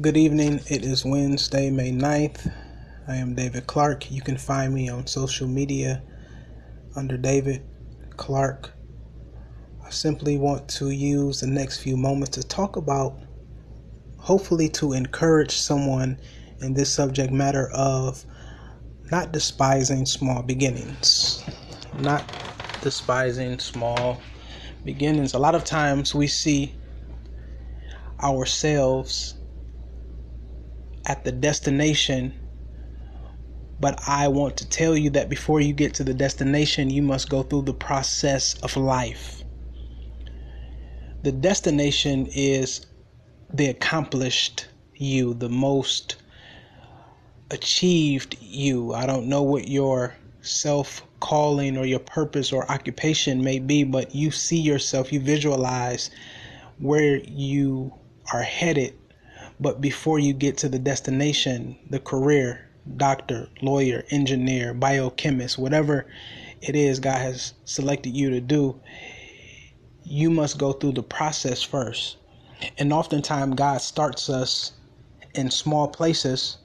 Good evening. It is Wednesday, May 9th. I am David Clark. You can find me on social media under David Clark. I simply want to use the next few moments to talk about, hopefully, to encourage someone in this subject matter of not despising small beginnings. Not despising small beginnings. A lot of times we see ourselves at the destination. But I want to tell you that before you get to the destination, you must go through the process of life. The destination is the accomplished you, the most achieved you. I don't know what your self calling or your purpose or occupation may be, but you see yourself, you visualize where you are headed but before you get to the destination, the career, doctor, lawyer, engineer, biochemist, whatever it is God has selected you to do, you must go through the process first. And oftentimes, God starts us in small places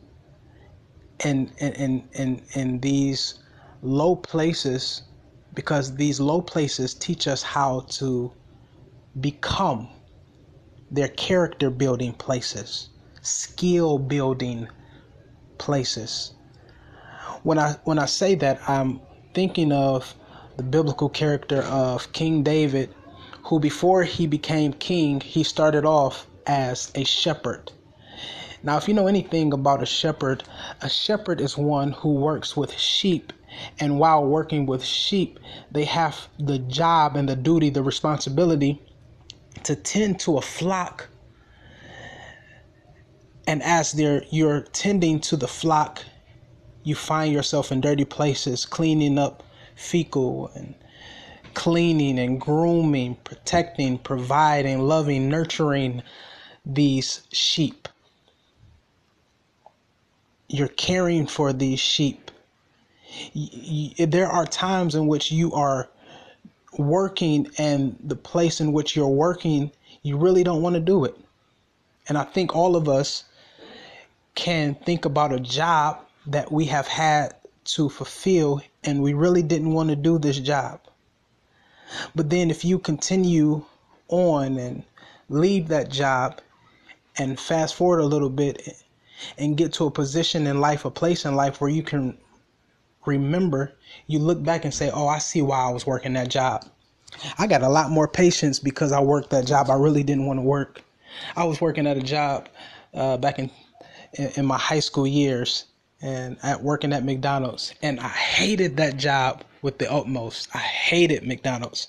and in in in, in these low places because these low places teach us how to become they're character building places, skill building places. When I when I say that, I'm thinking of the biblical character of King David, who before he became king, he started off as a shepherd. Now, if you know anything about a shepherd, a shepherd is one who works with sheep. And while working with sheep, they have the job and the duty, the responsibility to tend to a flock. And as you're tending to the flock you find yourself in dirty places cleaning up fecal and cleaning and grooming protecting providing loving nurturing these sheep. You're caring for these sheep. There are times in which you are working and the place in which you're working, you really don't want to do it. And I think all of us can think about a job that we have had to fulfill and we really didn't want to do this job. But then if you continue on and leave that job and fast forward a little bit and get to a position in life, a place in life where you can remember, you look back and say, Oh, I see why I was working that job. I got a lot more patience because I worked that job I really didn't want to work. I was working at a job uh, back in, in, in my high school years and at working at McDonald's, and I hated that job with the utmost. I hated McDonald's.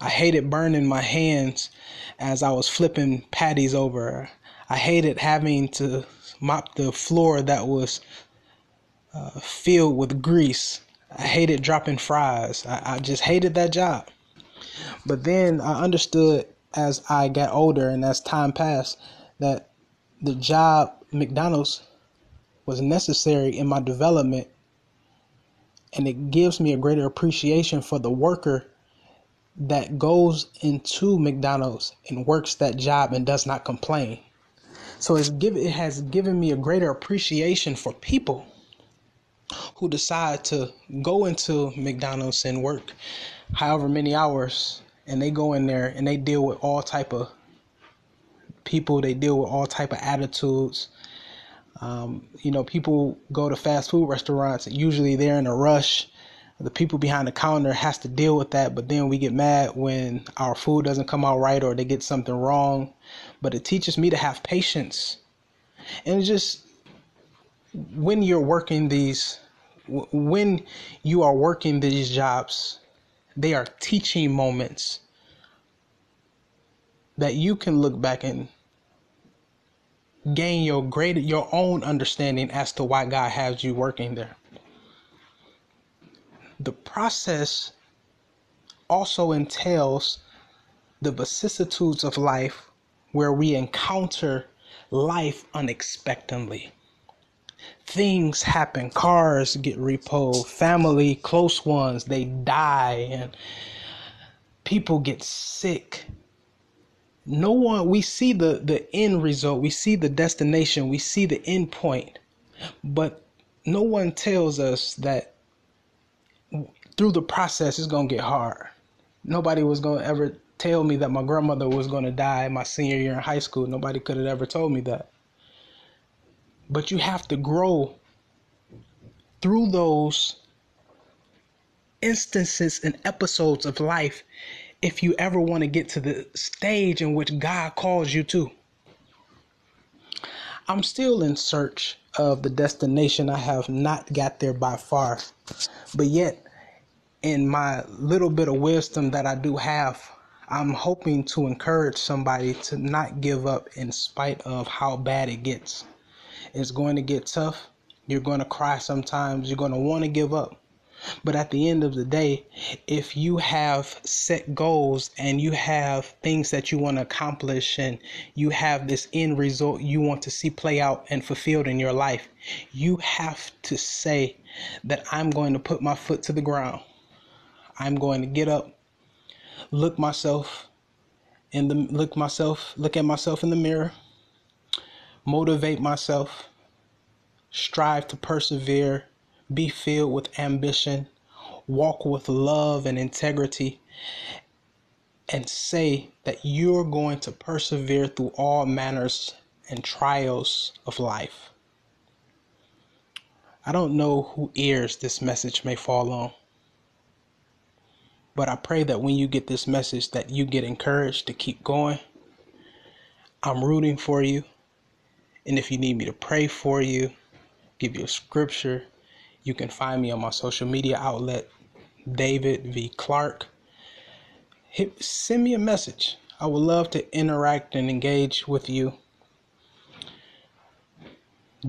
I hated burning my hands as I was flipping patties over. I hated having to mop the floor that was uh, filled with grease. I hated dropping fries. I, I just hated that job. But then I understood as I got older and as time passed that the job McDonald's was necessary in my development and it gives me a greater appreciation for the worker that goes into McDonald's and works that job and does not complain. So it's give, it has given me a greater appreciation for people who decide to go into McDonald's and work however many hours and they go in there and they deal with all type of people they deal with all type of attitudes. Um, you know people go to fast food restaurants usually they're in a rush. The people behind the counter has to deal with that but then we get mad when our food doesn't come out right or they get something wrong. But it teaches me to have patience. And just when you're working these when you are working these jobs they are teaching moments that you can look back and gain your greater your own understanding as to why God has you working there. The process also entails the vicissitudes of life where we encounter life unexpectedly things happen. Cars get repoed. Family close ones they die and people get sick. No one we see the the end result. We see the destination. We see the end point. But no one tells us that through the process it's going to get hard. Nobody was going to ever tell me that my grandmother was going to die my senior year in high school. Nobody could have ever told me that but you have to grow through those instances and episodes of life if you ever want to get to the stage in which God calls you to. I'm still in search of the destination. I have not got there by far. But yet, in my little bit of wisdom that I do have, I'm hoping to encourage somebody to not give up in spite of how bad it gets. It's going to get tough. You're going to cry sometimes. You're going to want to give up. But at the end of the day, if you have set goals and you have things that you want to accomplish and you have this end result you want to see play out and fulfilled in your life, you have to say that I'm going to put my foot to the ground. I'm going to get up, look myself in the look myself, look at myself in the mirror, motivate myself, strive to persevere be filled with ambition, walk with love and integrity, and say that you're going to persevere through all manners and trials of life. I don't know who ears this message may fall on. But I pray that when you get this message that you get encouraged to keep going. I'm rooting for you. And if you need me to pray for you, give you a scripture, you can find me on my social media outlet, David V. Clark. Hit, send me a message. I would love to interact and engage with you.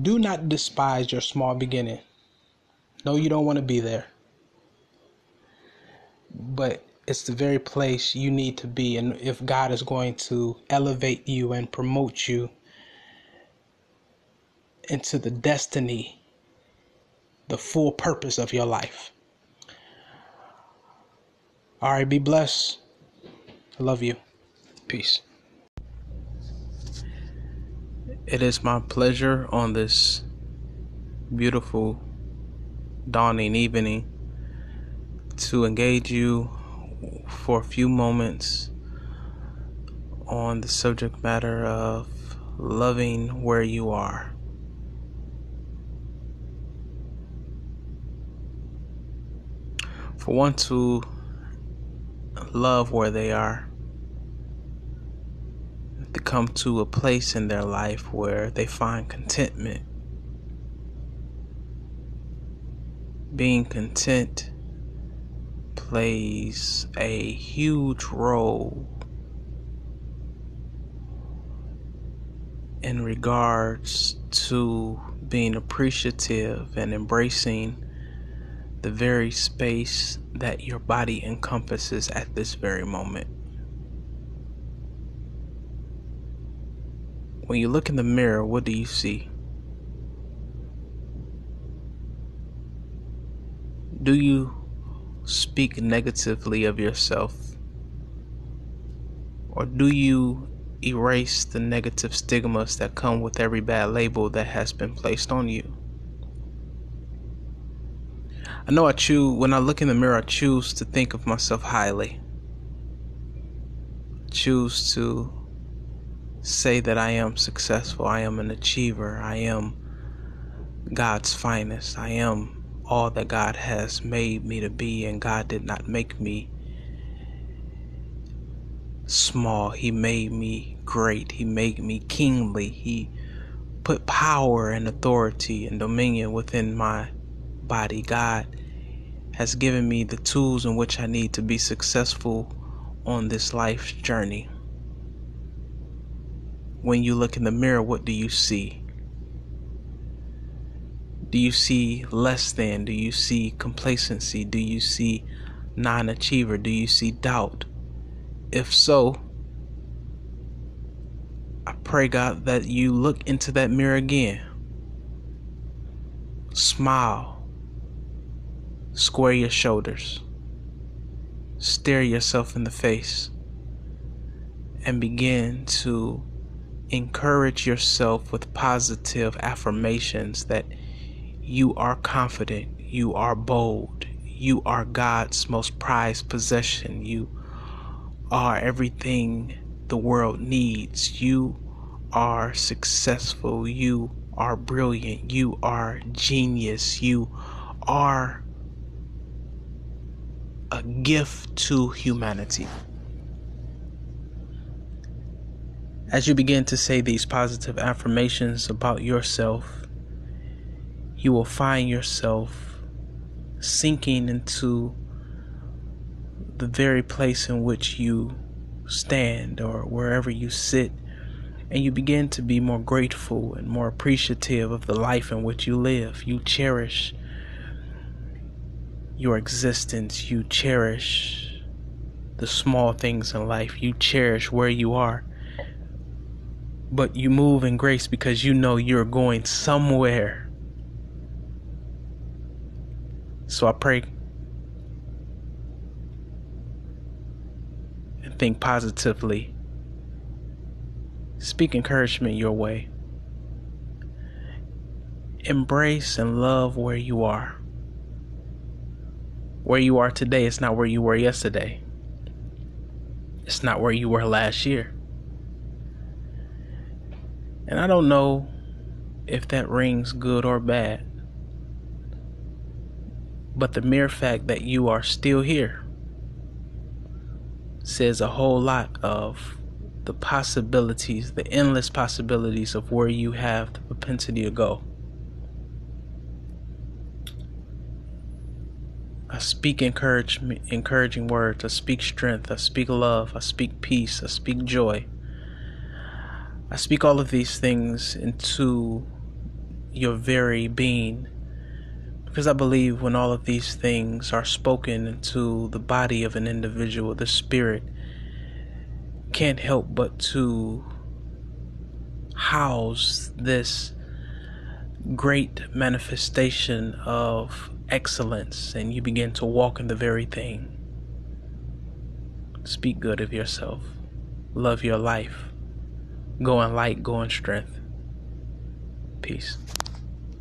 Do not despise your small beginning. No, you don't want to be there. But it's the very place you need to be. And if God is going to elevate you and promote you into the destiny the full purpose of your life. All right, be blessed. I love you. Peace. It is my pleasure on this beautiful dawning evening to engage you for a few moments on the subject matter of loving where you are. For one to love where they are, to come to a place in their life where they find contentment. Being content plays a huge role in regards to being appreciative and embracing the very space that your body encompasses at this very moment. When you look in the mirror, what do you see? Do you speak negatively of yourself? Or do you erase the negative stigmas that come with every bad label that has been placed on you? I know I choose, when I look in the mirror, I choose to think of myself highly. I choose to say that I am successful, I am an achiever, I am God's finest, I am all that God has made me to be, and God did not make me small. He made me great. He made me kingly. He put power and authority and dominion within my body. God has given me the tools in which I need to be successful on this life's journey. When you look in the mirror, what do you see? Do you see less than? Do you see complacency? Do you see non achiever? Do you see doubt? If so, I pray, God, that you look into that mirror again. Smile Square your shoulders. Stare yourself in the face and begin to encourage yourself with positive affirmations that you are confident, you are bold, you are God's most prized possession, you are everything the world needs, you are successful, you are brilliant, you are genius, you are a gift to humanity. As you begin to say these positive affirmations about yourself, you will find yourself sinking into the very place in which you stand or wherever you sit, and you begin to be more grateful and more appreciative of the life in which you live. You cherish your existence, you cherish the small things in life, you cherish where you are but you move in grace because you know you're going somewhere. So I pray and think positively. Speak encouragement your way. Embrace and love where you are. Where you are today is not where you were yesterday. It's not where you were last year. And I don't know if that rings good or bad. But the mere fact that you are still here says a whole lot of the possibilities, the endless possibilities of where you have the propensity to go. Speak encouragement, encouraging words. I speak strength. I speak love. I speak peace. I speak joy. I speak all of these things into your very being because I believe when all of these things are spoken into the body of an individual, the spirit can't help but to house this great manifestation of excellence, and you begin to walk in the very thing. Speak good of yourself, love your life. Go in light, go in strength. Peace.